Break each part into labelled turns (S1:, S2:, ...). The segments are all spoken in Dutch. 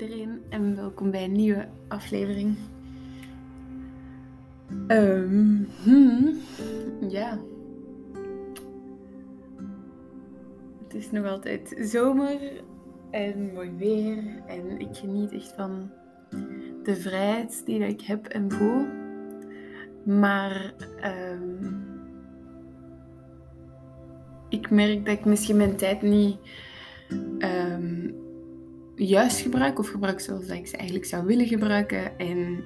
S1: iedereen en welkom bij een nieuwe aflevering. Ehm, hmm, ja. Het is nog altijd zomer en mooi weer en ik geniet echt van de vrijheid die ik heb en voel. Maar ehm, ik merk dat ik misschien mijn tijd niet um, juist gebruik of gebruik zoals ik ze eigenlijk zou willen gebruiken. En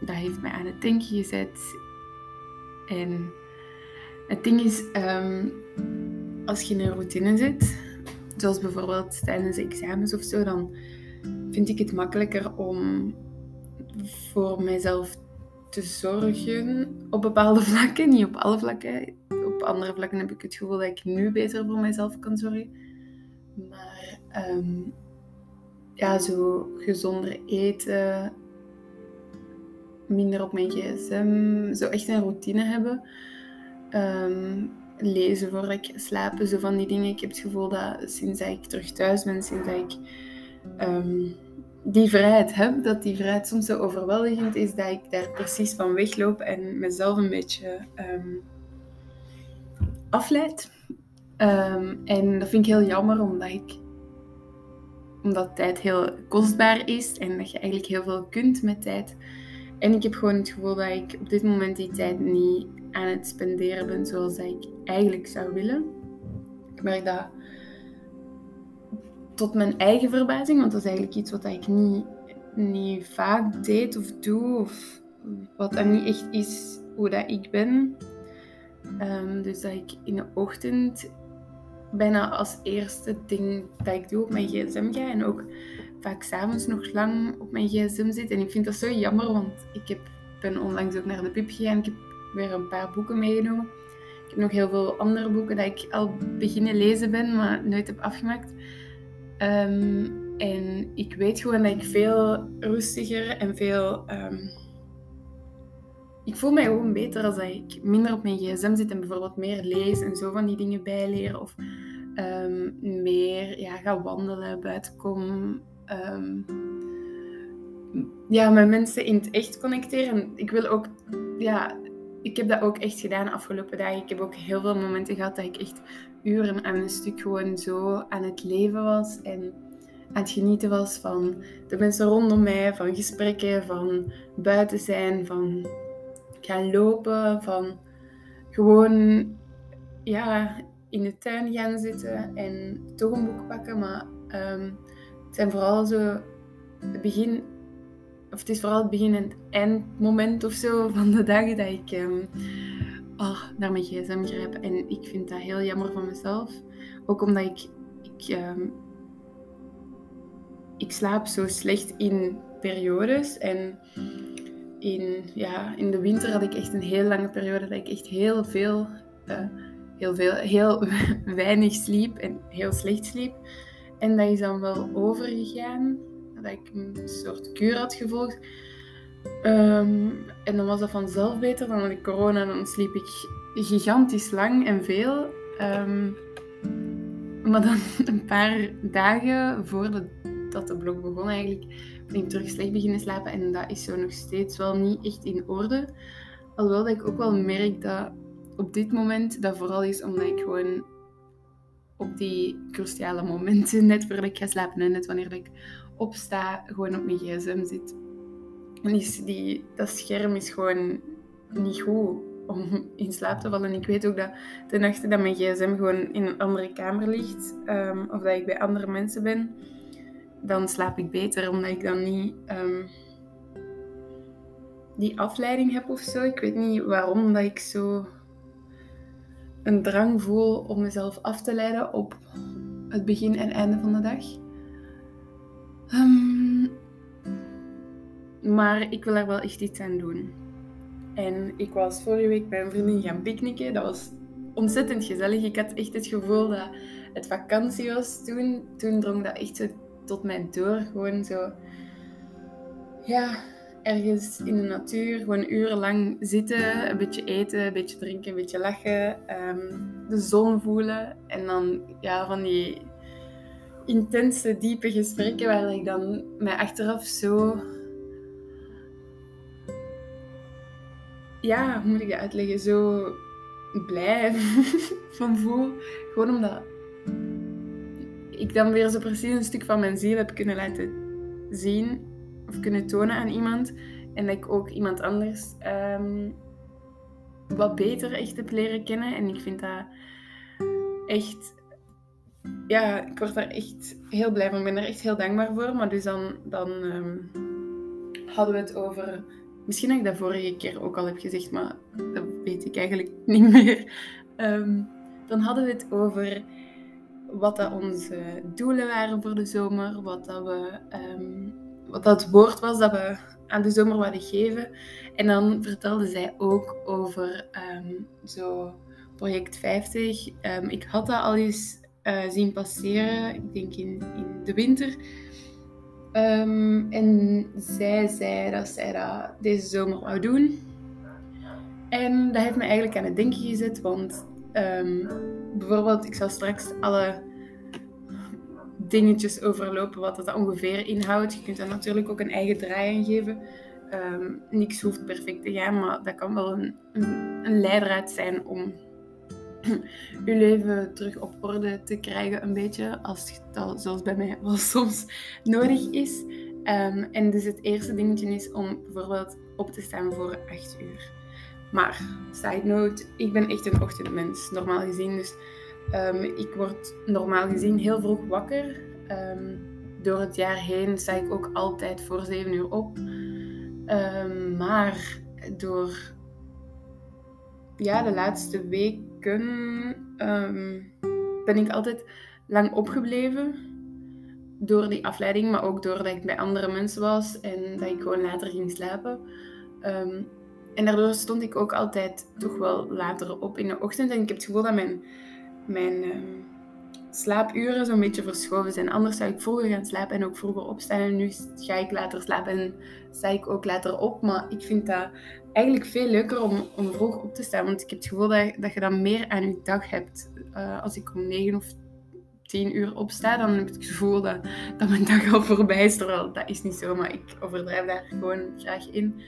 S1: dat heeft mij aan het denken gezet. En het ding is, um, als je in een routine zit, zoals bijvoorbeeld tijdens examens of zo, dan vind ik het makkelijker om voor mijzelf te zorgen op bepaalde vlakken, niet op alle vlakken. Op andere vlakken heb ik het gevoel dat ik nu beter voor mezelf kan zorgen. Maar um, ja, zo gezonder eten, minder op mijn gsm, zo echt een routine hebben. Um, lezen voor ik slapen, zo van die dingen. Ik heb het gevoel dat sinds dat ik terug thuis ben, sinds dat ik um, die vrijheid heb, dat die vrijheid soms zo overweldigend is dat ik daar precies van wegloop en mezelf een beetje um, afleid. En dat vind ik heel jammer, omdat ik omdat tijd heel kostbaar is en dat je eigenlijk heel veel kunt met tijd. En ik heb gewoon het gevoel dat ik op dit moment die tijd niet aan het spenderen ben zoals ik eigenlijk zou willen. Ik merk dat tot mijn eigen verbazing, want dat is eigenlijk iets wat ik niet, niet vaak deed of doe, of wat dan niet echt is hoe dat ik ben. Um, dus dat ik in de ochtend bijna als eerste ding dat ik doe op mijn gsm ga. En ook vaak s'avonds nog lang op mijn gsm zit. En ik vind dat zo jammer, want ik heb, ben onlangs ook naar de pip gegaan. Ik heb weer een paar boeken meegenomen. Ik heb nog heel veel andere boeken dat ik al beginnen lezen ben, maar nooit heb afgemaakt. Um, en ik weet gewoon dat ik veel rustiger en veel... Um, ik voel mij gewoon beter als ik minder op mijn gsm zit en bijvoorbeeld meer lees en zo van die dingen bijleren. Of um, meer ja, ga wandelen, buiten kom. Um, ja, met mensen in het echt connecteren. Ik wil ook, ja, ik heb dat ook echt gedaan de afgelopen dagen. Ik heb ook heel veel momenten gehad dat ik echt uren aan een stuk gewoon zo aan het leven was. En aan het genieten was van de mensen rondom mij, van gesprekken, van buiten zijn, van gaan lopen, van gewoon ja, in de tuin gaan zitten en toch een boek pakken. Maar um, het zijn vooral zo het begin, of het is vooral het begin en het eindmoment of zo van de dag dat ik um, oh, naar mijn gsm grijp. En ik vind dat heel jammer van mezelf. Ook omdat ik, ik, um, ik slaap zo slecht in periodes en in, ja, in de winter had ik echt een heel lange periode dat ik echt heel veel, uh, heel, veel heel weinig sliep en heel slecht sliep. En dat is dan wel overgegaan, dat ik een soort kuur had gevolgd. Um, en dan was dat vanzelf beter. Dan corona dan sliep ik gigantisch lang en veel. Um, maar dan een paar dagen voordat dat de blog begon eigenlijk, ik terug slecht beginnen slapen. En dat is zo nog steeds wel niet echt in orde. Alhoewel dat ik ook wel merk dat op dit moment dat vooral is omdat ik gewoon op die cruciale momenten, net voordat ik ga slapen en net wanneer ik opsta, gewoon op mijn gsm zit. En die, die, dat scherm is gewoon niet goed om in slaap te vallen. Ik weet ook dat de nachten dat mijn gsm gewoon in een andere kamer ligt, um, of dat ik bij andere mensen ben, dan slaap ik beter, omdat ik dan niet um, die afleiding heb of zo. Ik weet niet waarom dat ik zo een drang voel om mezelf af te leiden op het begin en einde van de dag. Um, maar ik wil daar wel echt iets aan doen. En ik was vorige week bij een vriendin gaan picknicken. Dat was ontzettend gezellig. Ik had echt het gevoel dat het vakantie was toen. Toen drong dat echt zo tot mij door. Gewoon zo, ja, ergens in de natuur, gewoon urenlang zitten, een beetje eten, een beetje drinken, een beetje lachen, um, de zon voelen. En dan ja, van die intense, diepe gesprekken waar ik dan mij achteraf zo... Ja, hoe moet ik dat uitleggen? Zo blij van voel. Gewoon omdat ik dan weer zo precies een stuk van mijn ziel heb kunnen laten zien of kunnen tonen aan iemand. En dat ik ook iemand anders ehm, wat beter echt heb leren kennen. En ik vind dat echt... Ja, ik word daar echt heel blij van. Ik ben er echt heel dankbaar voor. Maar dus dan, dan ehm, hadden we het over... Misschien heb ik dat vorige keer ook al heb gezegd, maar dat weet ik eigenlijk niet meer. Ehm, dan hadden we het over wat dat onze doelen waren voor de zomer, wat dat, we, um, wat dat woord was dat we aan de zomer wilden geven. En dan vertelde zij ook over um, zo project 50. Um, ik had dat al eens uh, zien passeren, ik denk in, in de winter. en zij zei dat zij dat deze zomer wou doen. En dat heeft me eigenlijk aan het denken gezet, want Um, bijvoorbeeld, ik zal straks alle dingetjes overlopen wat het ongeveer inhoudt. Je kunt er natuurlijk ook een eigen draai aan geven. Um, niks hoeft perfect te gaan, maar dat kan wel een, een, leidraad zijn om je leven terug op orde te krijgen, een beetje, als dat zoals bij mij wel soms nodig is. Um, en dus het eerste dingetje is om bijvoorbeeld op te staan voor 8 uur. Maar, side note, ik ben echt een ochtendmens, normaal gezien. Dus um, ik word normaal gezien heel vroeg wakker. Um, door het jaar heen sta ik ook altijd voor 7 uur op. Um, maar door ja, de laatste weken ben ik altijd lang opgebleven. Door die afleiding, maar ook doordat ik bij andere mensen was en dat ik gewoon later ging slapen. En daardoor stond ik ook altijd toch wel later op in de ochtend. En ik heb het gevoel dat mijn, mijn uh, slaapuren zo'n beetje verschoven zijn. Anders zou ik vroeger gaan slapen en ook vroeger opstaan. En nu ga ik later slapen en sta ik ook later op. Maar ik vind dat eigenlijk veel leuker om, om vroeg op te staan. Want ik heb het gevoel dat, dat je dan meer aan je dag hebt. Uh, als ik om negen of tien uur opsta, dan heb ik het gevoel dat, dat mijn dag al voorbij is. Terwijl dat is niet zo, maar ik overdrijf daar gewoon graag in.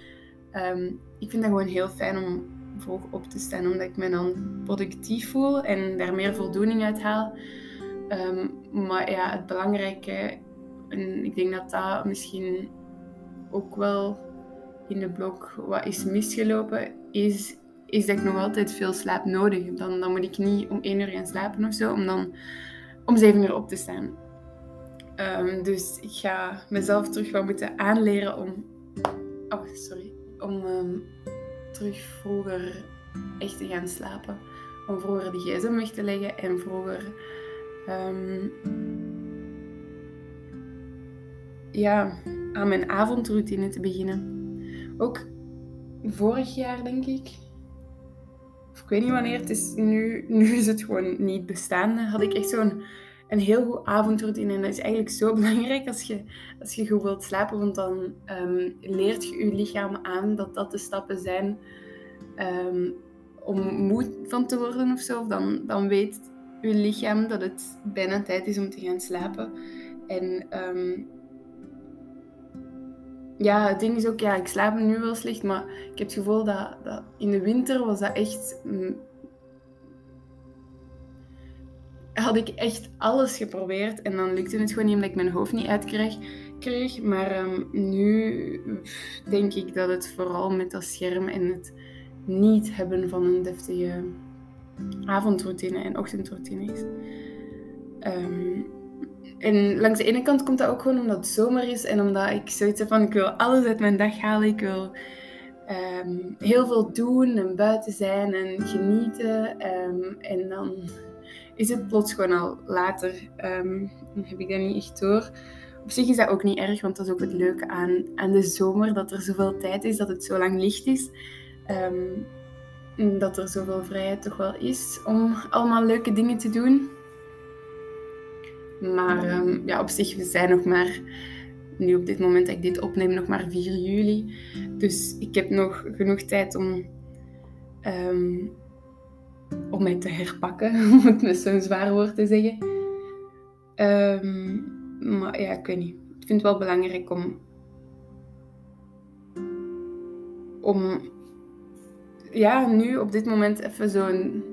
S1: Um, ik vind dat gewoon heel fijn om vroeg op te staan, omdat ik me dan productief voel en daar meer voldoening uit haal. Um, maar ja, het belangrijke, en ik denk dat dat misschien ook wel in de blog wat is misgelopen, is, is dat ik nog altijd veel slaap nodig heb. Dan, dan moet ik niet om één uur gaan slapen of zo, om dan om zeven uur op te staan. Um, dus ik ga mezelf terug wel moeten aanleren om. Oh, sorry om um, terug vroeger echt te gaan slapen. Om vroeger de gsm weg te leggen en vroeger um, ja, aan mijn avondroutine te beginnen. Ook vorig jaar, denk ik. Of ik weet niet wanneer, het is nu, nu is het gewoon niet bestaande. Had ik echt zo'n een heel goed avondroutine. En dat is eigenlijk zo belangrijk als je, als je goed wilt slapen, want dan um, leert je je lichaam aan dat dat de stappen zijn um, om moe van te worden of zo. Dan, dan weet je lichaam dat het bijna tijd is om te gaan slapen. En um, ja, het ding is ook, ja, ik slaap nu wel slecht, maar ik heb het gevoel dat, dat in de winter was dat echt had ik echt alles geprobeerd en dan lukte het gewoon niet omdat ik mijn hoofd niet uitkreeg. Kreeg. Maar ehm, nu denk ik dat het vooral met dat scherm en het niet hebben van een deftige avondroutine en ochtendroutine is. Ehm, en langs de ene kant komt dat ook gewoon omdat het zomer is en omdat ik zoiets heb van ik wil alles uit mijn dag halen. Ik wil ehm, heel veel doen en buiten zijn en genieten. en dan is het plots gewoon al later. Um, dan heb ik dat niet echt door. Op zich is dat ook niet erg, want dat is ook het leuke aan, de zomer, dat er zoveel tijd is, dat het zo lang licht is. Um, dat er zoveel vrijheid toch wel is om allemaal leuke dingen te doen. Maar um, ja, op zich, we zijn nog maar, nu op dit moment dat ik dit opneem, nog maar 4 juli. Dus ik heb nog genoeg tijd om om mij te herpakken, om het met zo'n zwaar woord te zeggen. Ehm, maar ja, ik weet niet. Ik vind het wel belangrijk om. om. ja, nu op dit moment even zo'n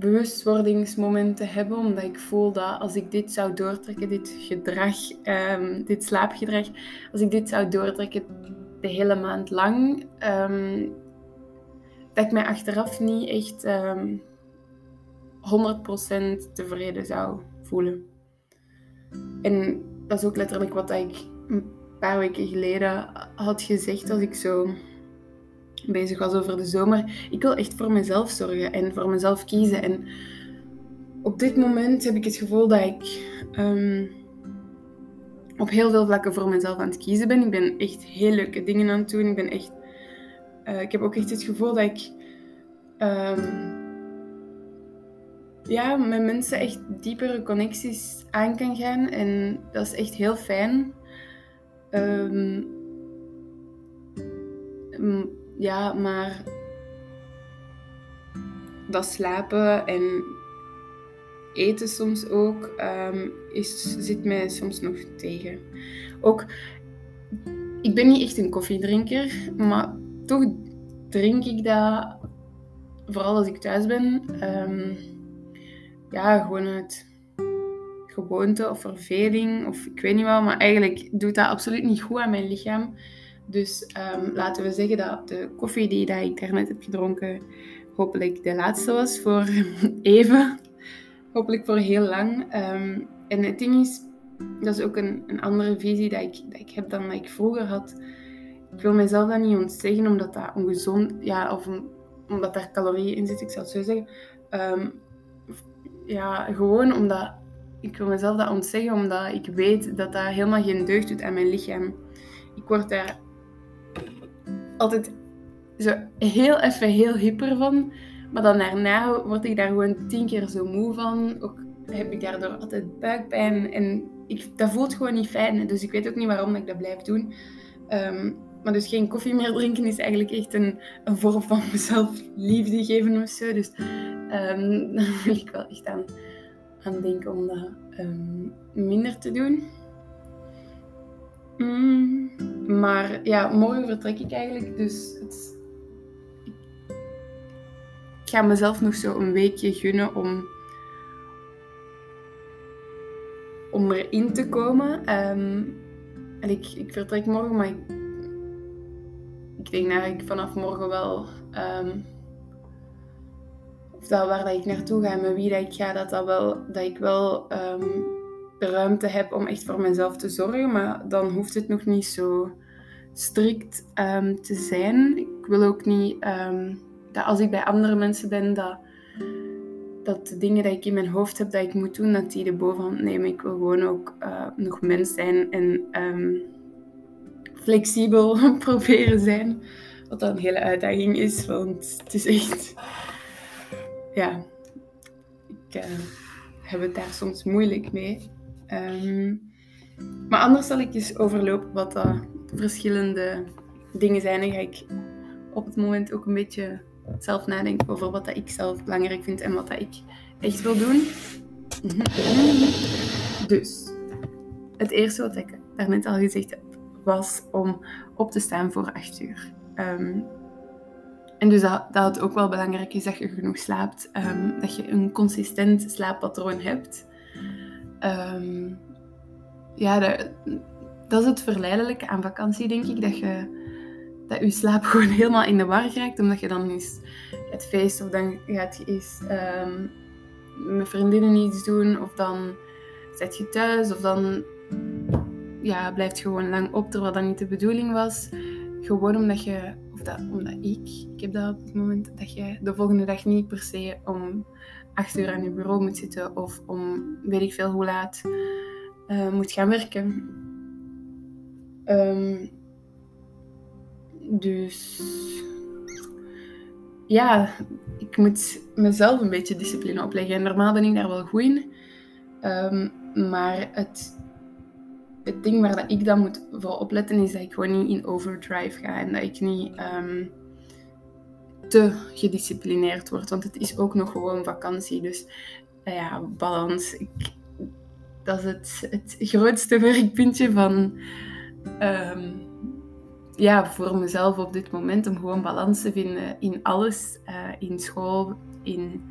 S1: bewustwordingsmoment te hebben, omdat ik voel dat als ik dit zou doortrekken, dit gedrag, um, dit slaapgedrag, als ik dit zou doortrekken de hele maand lang, um, dat ik mij achteraf niet echt um, ehm, 100% tevreden zou voelen. En dat is ook letterlijk wat ik een paar weken geleden had gezegd als ik zo bezig was over de zomer. Ik wil echt voor mezelf zorgen en voor mezelf kiezen. En op dit moment heb ik het gevoel dat ik um, op heel veel vlakken voor mezelf aan het kiezen ben. Ik ben echt heel leuke dingen aan het doen. Ik ben echt... Uh, ik heb ook echt het gevoel dat ik... Um, ja, met mensen echt diepere connecties aan kan gaan. En dat is echt heel fijn. Um, ja, maar dat slapen en eten soms ook um, is, zit mij soms nog tegen. Ook, ik ben niet echt een koffiedrinker, maar toch drink ik dat, vooral als ik thuis ben, um, ja, gewoon uit gewoonte of verveling of ik weet niet wat, maar eigenlijk doet dat absoluut niet goed aan mijn lichaam. Dus um, laten we zeggen dat de koffie die dat ik daarnet heb gedronken, hopelijk de laatste was voor even. Hopelijk voor heel lang. Um, en het ding is, dat is ook een, een andere visie dat ik, dat ik heb dan dat ik vroeger had. Ik wil mezelf dat niet ontzeggen omdat dat ongezond, ja, of omdat daar calorieën in zitten, ik het zo zeggen. Um, ja, gewoon omdat ik wil mezelf dat ontzeggen omdat ik weet dat dat helemaal geen deugd doet aan mijn lichaam. Ik word daar altijd zo heel even heel hyper van. Maar dan daarna word ik daar gewoon tien keer zo moe van. Ook heb ik daardoor altijd buikpijn. En ik, dat voelt gewoon niet fijn. Dus ik weet ook niet waarom ik dat blijf doen. Um, maar dus geen koffie meer drinken is eigenlijk echt een, vorm van mezelf liefde geven of zo. Dus um, daar wil ik wel echt aan, aan denken om dat um, minder te doen. Mm, maar ja, morgen vertrek ik eigenlijk. Dus het, ik ga mezelf nog zo een weekje gunnen om, om erin te komen. Um, en ik, ik vertrek morgen, maar ik, ik denk dat ik vanaf morgen wel. Um, of dat waar dat ik naartoe ga en met wie dat ik ga, dat, dat, wel, dat ik wel de ruimte heb om echt voor mezelf te zorgen. Maar dan hoeft het nog niet zo strikt um, te zijn. Ik wil ook niet dat als ik bij andere mensen ben, dat, dat de dingen die ik in mijn hoofd heb dat ik moet doen, dat die de bovenhand nemen. Ik wil gewoon ook uh, nog mens zijn en flexibel proberen zijn. Wat dan een hele uitdaging is, want het is echt... Ja, ik uh, heb het daar soms moeilijk mee. Um, maar anders zal ik eens overlopen wat de verschillende dingen zijn. En ga ik op het moment ook een beetje zelf nadenken over wat dat ik zelf belangrijk vind en wat dat ik echt wil doen. Dus, het eerste wat ik daarnet al gezegd heb, was om op te staan voor 8 uur. Um, en dus dat, dat het ook wel belangrijk is dat je genoeg slaapt, um, dat je een consistent slaappatroon hebt. Um, ja, dat, is het verleidelijke aan vakantie, denk ik. Dat je, dat je slaap gewoon helemaal in de war raakt. Omdat je dan eens het feest of dan gaat je eens met vriendinnen iets doen. Of dan zit je thuis. Of dan ja, blijft gewoon lang op terwijl dat niet de bedoeling was. Gewoon omdat je, of dat, omdat ik, ik heb dat op het moment, dat je de volgende dag niet per se om acht uur aan je bureau moet zitten. Of om weet ik veel hoe laat uh, moet gaan werken. Um, dus ja, ik moet mezelf een beetje discipline opleggen. En normaal ben ik daar wel goed in. Um, maar het, het ding waar dat ik dan moet voor opletten is dat ik gewoon niet in overdrive ga. En dat ik niet um, te gedisciplineerd word. Want het is ook nog gewoon vakantie. Dus uh, ja, balans. Dat is het, het grootste werkpuntje van, ehm, ja, voor mezelf op dit moment. Om gewoon balans te vinden in alles. Uh, in school, in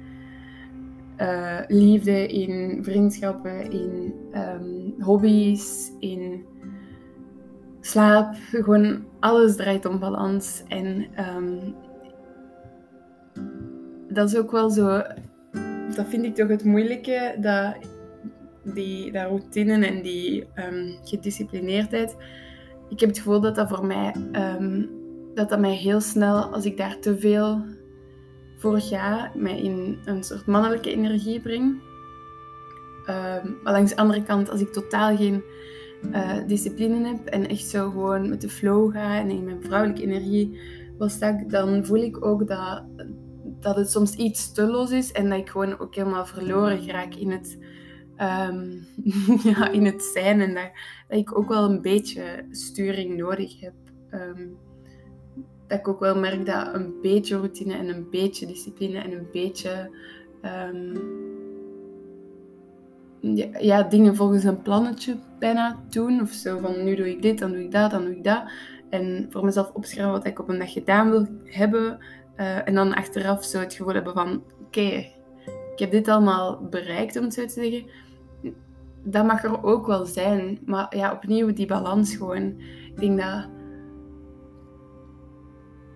S1: uh, liefde, in vriendschappen, in um, hobby's, in slaap. Gewoon alles draait om balans. En um, dat is ook wel zo, dat vind ik toch het moeilijke, dat die dat routine en die um, gedisciplineerdheid. Ik heb het gevoel dat dat voor mij, dat dat mij heel snel, als ik daar te veel voor ga, mij in een soort mannelijke energie breng. maar langs de andere kant, als ik totaal geen uh, discipline heb en echt zo gewoon met de flow ga en in mijn vrouwelijke energie wil stak, dan voel ik ook dat, dat het soms iets te los is en dat ik gewoon ook helemaal verloren raak in het, um, ja, in het zijn en dat, dat, ik ook wel een beetje sturing nodig heb. Um, dat ik ook wel merk dat een beetje routine en een beetje discipline en een beetje um, ja, dingen volgens een plannetje bijna doen. Of zo van nu doe ik dit, dan doe ik dat, dan doe ik dat. En voor mezelf opschrijven wat ik op een dag gedaan wil hebben. Uh, en dan achteraf zo het gevoel hebben van oké, ik heb dit allemaal bereikt om het zo te zeggen. Dat mag er ook wel zijn. Maar ja, opnieuw die balans gewoon. Ik denk dat,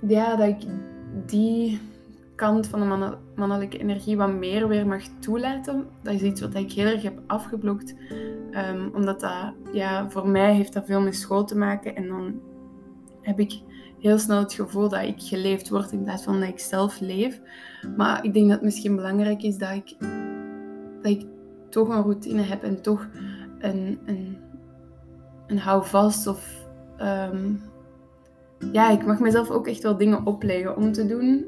S1: ja, dat ik die kant van de mannelijke energie wat meer weer mag toelaten. Dat is iets wat ik heel erg heb afgeblokt. Um, omdat dat, ja, voor mij heeft dat veel met school te maken. En dan heb ik heel snel het gevoel dat ik geleefd word in plaats van dat ik zelf leef. Maar ik denk dat het misschien belangrijk is dat ik, dat ik toch een routine heb en toch een, een, een houvast of... Um, ja, ik mag mezelf ook echt wel dingen opleggen om te doen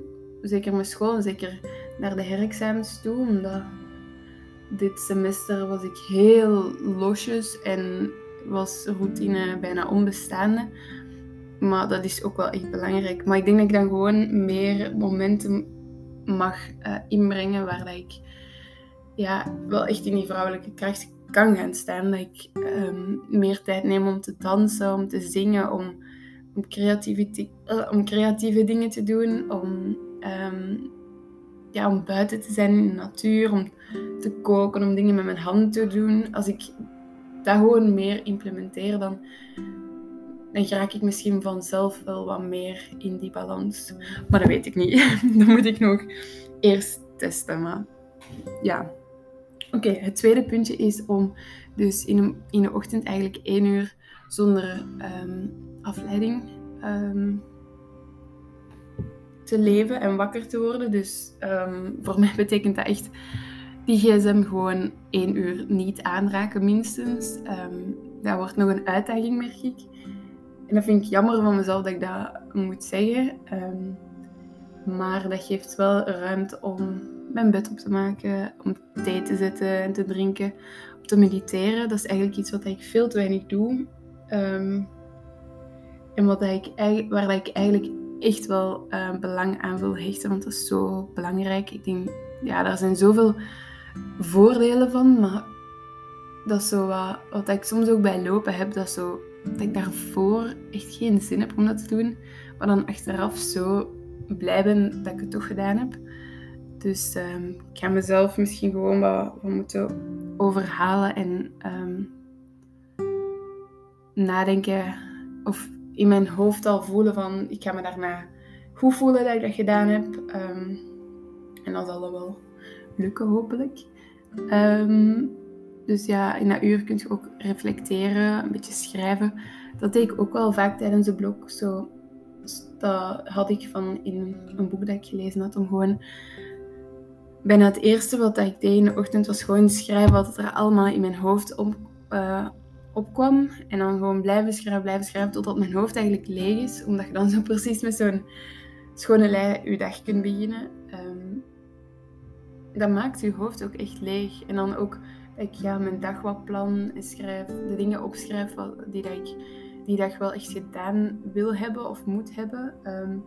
S1: zeker mijn school zeker naar de herexamens toe. Omdat dit semester was ik heel losjes en was routine bijna onbestaande. Maar dat is ook wel echt belangrijk. Maar ik denk dat ik dan gewoon meer momenten mag uh, inbrengen waar ik ja, wel echt in die vrouwelijke kracht kan gaan staan. Dat ik um, meer tijd neem om te dansen, om te zingen, om, om, uh, om creatieve dingen te doen, om Ehm, ja, om buiten te zijn in de natuur, om te koken, om dingen met mijn hand te doen. Als ik dat gewoon meer implementeer, dan, dan raak ik misschien vanzelf wel wat meer in die balans. Maar dat weet ik niet. dat moet ik nog eerst testen. Maar ja. Oké, het tweede puntje is om dus in de, in de ochtend eigenlijk één uur zonder um, afleiding um, te leven en wakker te worden. Dus um, voor mij betekent dat echt die gsm gewoon één uur niet aanraken, minstens. Um, dat wordt nog een uitdaging, merk ik. En dat vind ik jammer van mezelf dat ik dat moet zeggen. Maar dat geeft wel ruimte om mijn bed op te maken, om thee te zetten en te drinken, om te mediteren. Dat is eigenlijk iets wat ik veel te weinig doe. En wat ik, waar ik eigenlijk echt wel uh, belang aan wil hechten, want dat is zo belangrijk. Ik denk, ja, daar zijn zoveel voordelen van, maar dat is zo wat, ik soms ook bij lopen heb, dat, zo, dat ik daarvoor echt geen zin heb om dat te doen, maar dan achteraf zo blij ben dat ik het toch gedaan heb. Dus um, ik ga mezelf misschien gewoon wat, moeten overhalen en um, nadenken of in mijn hoofd al voelen van ik ga me daarna goed voelen dat ik dat gedaan heb. Um, en dan zal dat wel lukken, hopelijk. Um, dus ja, in dat uur kun je ook reflecteren, een beetje schrijven. Dat deed ik ook wel vaak tijdens de blog. Zo, dat had ik van in een boek dat ik gelezen had, om gewoon bijna het eerste wat ik deed in de ochtend was gewoon schrijven wat er allemaal in mijn hoofd uh, opkwam. En dan gewoon blijven schrijven, blijven schrijven totdat mijn hoofd eigenlijk leeg is. Omdat je dan zo precies met zo'n schone lei je dag kunt beginnen. Um, dat maakt je hoofd ook echt leeg. En dan ook ik ja, mijn dag wat plan en schrijf, de dingen opschrijf die dat ik die dag wel echt gedaan wil hebben of moet hebben. Um,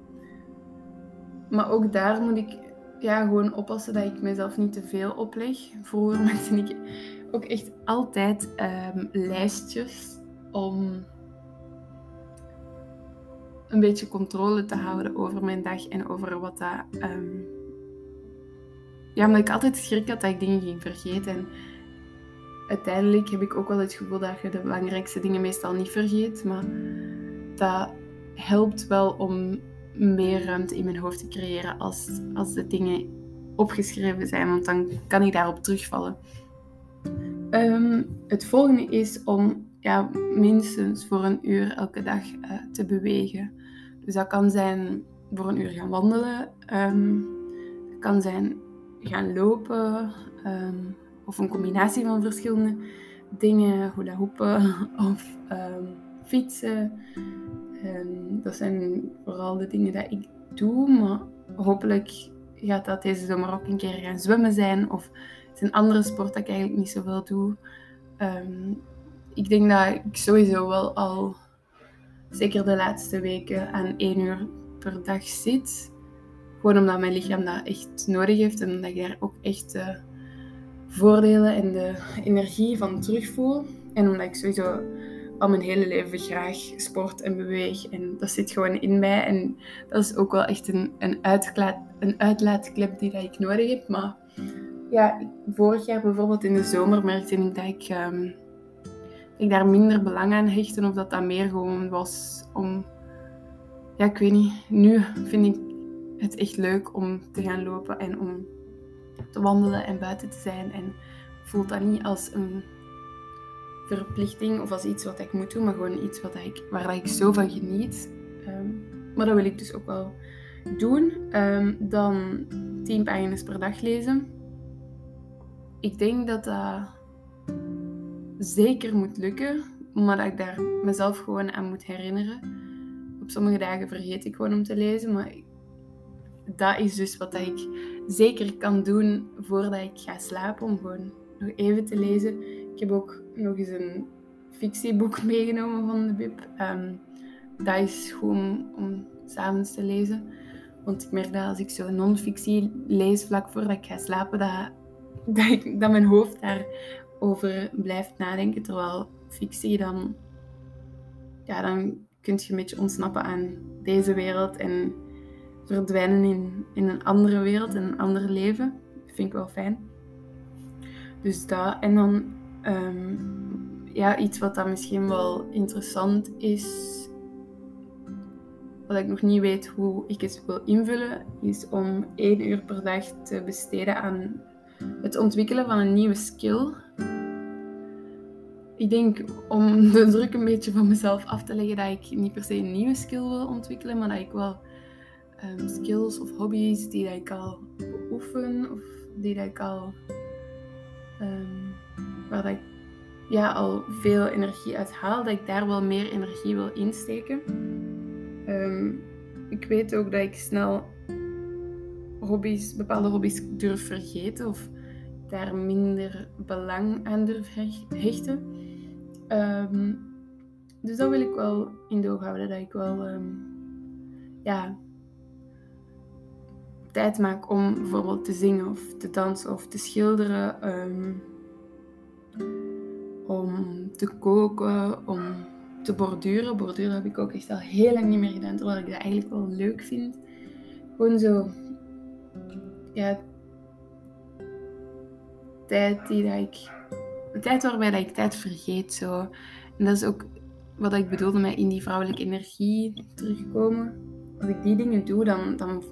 S1: maar ook daar moet ik ja, gewoon oppassen dat ik mezelf niet te veel opleg. Vroeger maakte ik ook echt altijd ehm, lijstjes om een beetje controle te houden over mijn dag en over wat dat. Ehm, ja, omdat ik altijd schrik had dat ik dingen ging vergeten. En uiteindelijk heb ik ook wel het gevoel dat je de belangrijkste dingen meestal niet vergeet. Maar dat helpt wel om meer ruimte in mijn hoofd te creëren als, als de dingen opgeschreven zijn. Want dan kan ik daarop terugvallen. Ehm, het volgende is om ja, minstens voor een uur elke dag uh, te bewegen. Dus dat kan zijn voor een uur gaan wandelen. Um, dat kan zijn gaan lopen. Um, of een combinatie van verschillende dingen. Hula hoepen of fietsen. dat zijn vooral de dingen die ik doe. Maar hopelijk gaat dat deze zomer ook een keer gaan zwemmen zijn. Of is een andere sport dat ik eigenlijk niet zoveel doe. Um, ik denk dat ik sowieso wel al, zeker de laatste weken, aan één uur per dag zit. Gewoon omdat mijn lichaam dat echt nodig heeft en omdat ik daar ook echt de voordelen en de energie van terugvoel. En omdat ik sowieso al mijn hele leven graag sport en beweeg. En dat zit gewoon in mij. En dat is ook wel echt een, een, een uitlaatklep die dat ik nodig heb. Maar ja, vorig jaar bijvoorbeeld in de zomer merkte ik dat ik, um, ik daar minder belang aan hechtte. Of dat dat meer gewoon was om... Ja, ik weet niet. Nu vind ik het echt leuk om te gaan lopen en om te wandelen en buiten te zijn. En voelt dat niet als een verplichting of als iets wat ik moet doen, maar gewoon iets wat ik, waar ik zo van geniet. Ehm, maar dat wil ik dus ook wel doen. Um, dan 10 pagina's per dag lezen. Ik denk dat dat zeker moet lukken, maar dat ik daar mezelf gewoon aan moet herinneren. Op sommige dagen vergeet ik gewoon om te lezen, maar dat is dus wat ik zeker kan doen voordat ik ga slapen, om gewoon nog even te lezen. Ik heb ook nog eens een fictieboek meegenomen van de Bib. Um, dat is gewoon om s'avonds te lezen. Want ik merk dat als ik zo non-fictie lees vlak voordat ik ga slapen, dat, dat, ik, dat mijn hoofd daarover blijft nadenken. Terwijl fictie dan, ja, dan kun je een beetje ontsnappen aan deze wereld en verdwijnen in, in een andere wereld, een ander leven. Dat vind ik wel fijn. Dus dat. En dan ehm, ja, iets wat dan misschien wel interessant is, wat ik nog niet weet hoe ik het wil invullen, is om één uur per dag te besteden aan het ontwikkelen van een nieuwe skill. Ik denk om de druk een beetje van mezelf af te leggen dat ik niet per se een nieuwe skill wil ontwikkelen, maar dat ik wel um, skills of hobby's die dat ik al beoefen of die dat ik al um, waar dat ik ja, al veel energie uit haal, dat ik daar wel meer energie wil insteken. Um, ik weet ook dat ik snel hobby's, bepaalde hobby's durf vergeten of daar minder belang aan durf hechten. Um, dus dat wil ik wel in de oog houden, dat ik wel ja, tijd maak om bijvoorbeeld te zingen of te dansen of te schilderen. Um, om te koken, om te borduren. Borduren heb ik ook echt al heel lang niet meer gedaan, terwijl ik dat eigenlijk wel leuk vind. Gewoon zo, ja, tijd die dat ik, de tijd waarbij dat ik tijd vergeet. Zo. En dat is ook wat ik bedoelde met in die vrouwelijke energie terugkomen. Als ik die dingen doe, dan, dan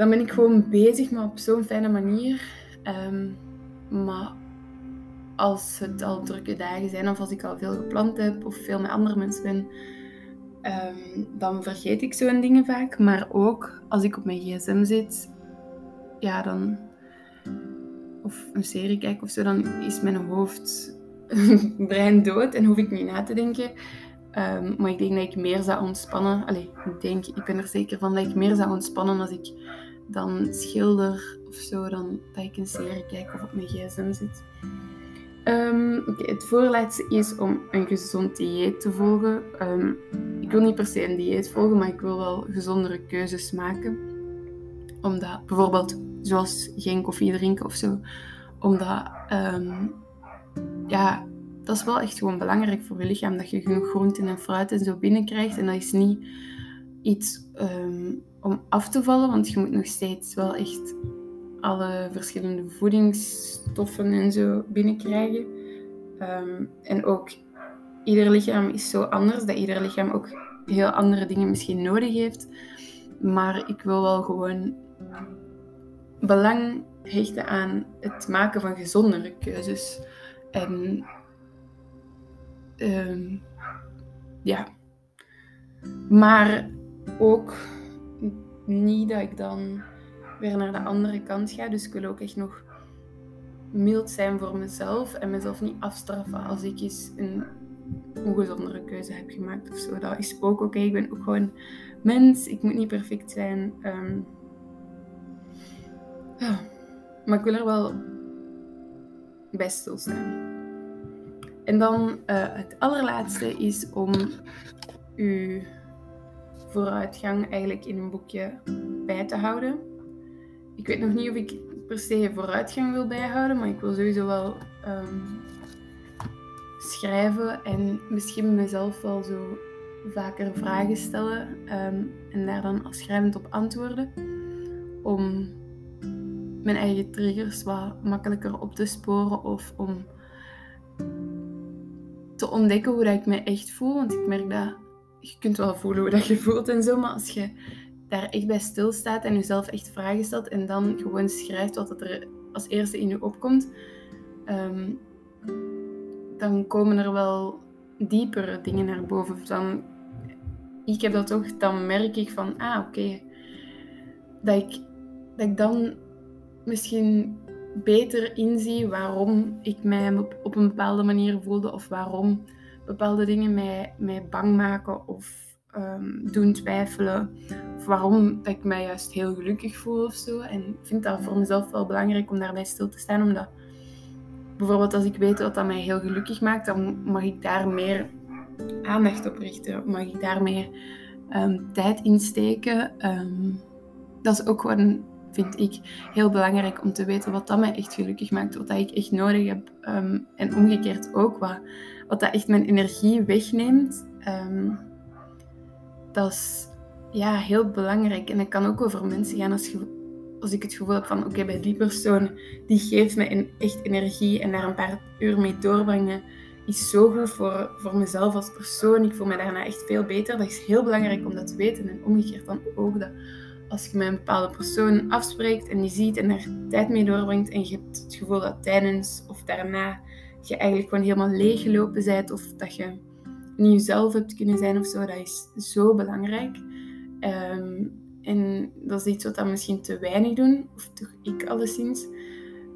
S1: dan ben ik gewoon bezig, maar op zo'n fijne manier. Ehm, maar als het al drukke dagen zijn of als ik al veel gepland heb of veel met andere mensen ben, um, dan vergeet ik zo'n dingen vaak. Maar ook als ik op mijn gsm zit, ja, dan. of een serie kijk of zo, dan is mijn hoofd brein dood en hoef ik niet na te denken. Um, maar ik denk dat ik meer zou ontspannen. Allee, ik denk, ik ben er zeker van dat ik meer zou ontspannen als ik dan schilder of zo, dan dat ik een serie kijk of op mijn gsm zit. Um, het voorlaatste is om een gezond dieet te volgen. Um, ik wil niet per se een dieet volgen, maar ik wil wel gezondere keuzes maken. Omdat bijvoorbeeld, zoals geen koffie drinken of zo. Omdat, ehm, ja, dat is wel echt gewoon belangrijk voor je lichaam. Dat je genoeg groenten en fruit en zo binnenkrijgt. En dat is niet iets ehm, om af te vallen, want je moet nog steeds wel echt alle verschillende voedingsstoffen en zo binnenkrijgen. Um, en ook ieder lichaam is zo anders, dat ieder lichaam ook heel andere dingen misschien nodig heeft. Maar ik wil wel gewoon belang hechten aan het maken van gezondere keuzes. En ehm, ja. Maar ook niet dat ik dan weer naar de andere kant ga. Dus ik wil ook echt nog mild zijn voor mezelf en mezelf niet afstraffen als ik eens een ongezondere keuze heb gemaakt of zo. Dat is ook oké. Ik ben ook gewoon mens. Ik moet niet perfect zijn. Ehm, ja. Maar ik wil er wel bij stilstaan. En dan uh, het allerlaatste is om uw vooruitgang eigenlijk in een boekje bij te houden. Ik weet nog niet of ik per se vooruitgang wil bijhouden, maar ik wil sowieso wel ehm, schrijven en misschien mezelf wel zo vaker vragen stellen ehm, en daar dan als schrijvend op antwoorden. Om mijn eigen triggers wat makkelijker op te sporen of om te ontdekken hoe ik me echt voel. Want ik merk dat je kunt wel voelen hoe dat je voelt en zo, maar als je daar echt bij stilstaat en jezelf echt vragen stelt en dan gewoon schrijft wat er als eerste in je opkomt, um, dan komen er wel diepere dingen naar boven. Dan, ik heb dat toch, dan merk ik van, ah oké, dat, ik, dat ik dan misschien beter inzie waarom ik mij op, een bepaalde manier voelde of waarom bepaalde dingen mij, mij bang maken of um, doen twijfelen. Of waarom dat ik mij juist heel gelukkig voel of zo. En ik vind dat voor mezelf wel belangrijk om daarbij stil te staan, omdat bijvoorbeeld als ik weet wat dat mij heel gelukkig maakt, dan mag ik daar meer aandacht op richten. Mag ik daar meer um, tijd in steken. Um, dat is ook gewoon, vind ik, heel belangrijk om te weten wat dat mij echt gelukkig maakt. Wat dat ik echt nodig heb. En omgekeerd ook, wat, wat dat echt mijn energie wegneemt. Dat is ja, heel belangrijk. En dat kan ook over mensen gaan als als ik het gevoel heb van oké, bij die persoon, die geeft me echt energie en daar een paar uur mee doorbrengen, is zo goed voor, voor mezelf als persoon. Ik voel me daarna echt veel beter. Dat is heel belangrijk om dat te weten. En omgekeerd dan ook dat als je met een bepaalde persoon afspreekt en die ziet en er tijd mee doorbrengt en je hebt het gevoel dat tijdens of daarna je eigenlijk gewoon helemaal leeggelopen bent of dat je niet jezelf hebt kunnen zijn of zo, dat is zo belangrijk. Um, en dat is iets wat we misschien te weinig doen, of toch ik alleszins.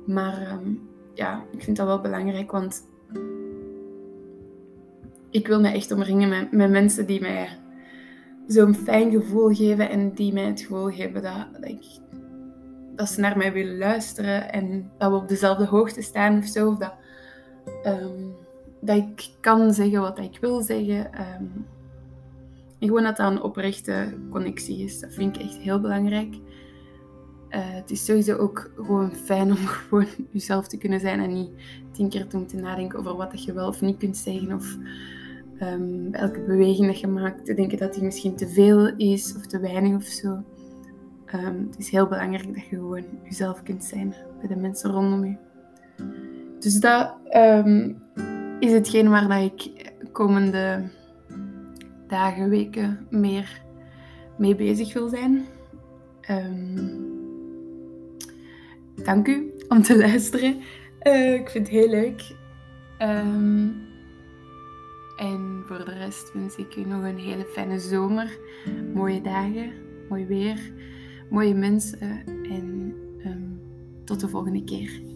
S1: Maar ehm, ja, ik vind dat wel belangrijk, want ik wil me echt omringen met, mensen die mij zo'n fijn gevoel geven en die mij het gevoel geven dat, dat ze naar mij willen luisteren en dat we op dezelfde hoogte staan of zo. Of dat, ehm, dat ik kan zeggen wat ik wil zeggen. Ehm, en gewoon dat dat een oprechte connectie is. Dat vind ik echt heel belangrijk. Uh, het is sowieso ook gewoon fijn om gewoon jezelf te kunnen zijn en niet tien keer te moeten nadenken over wat je wel of niet kunt zeggen. Of um, bij elke beweging dat je maakt te denken dat die misschien te veel is of te weinig of zo. Um, het is heel belangrijk dat je gewoon jezelf kunt zijn bij de mensen rondom je. Dus dat is hetgeen waar dat ik komende dagen, weken meer mee bezig wil zijn. Um, dank u om te luisteren. Uh, ik vind het heel leuk. Um, en voor de rest wens ik u nog een hele fijne zomer. Mooie dagen, mooi weer, mooie mensen. En um, tot de volgende keer.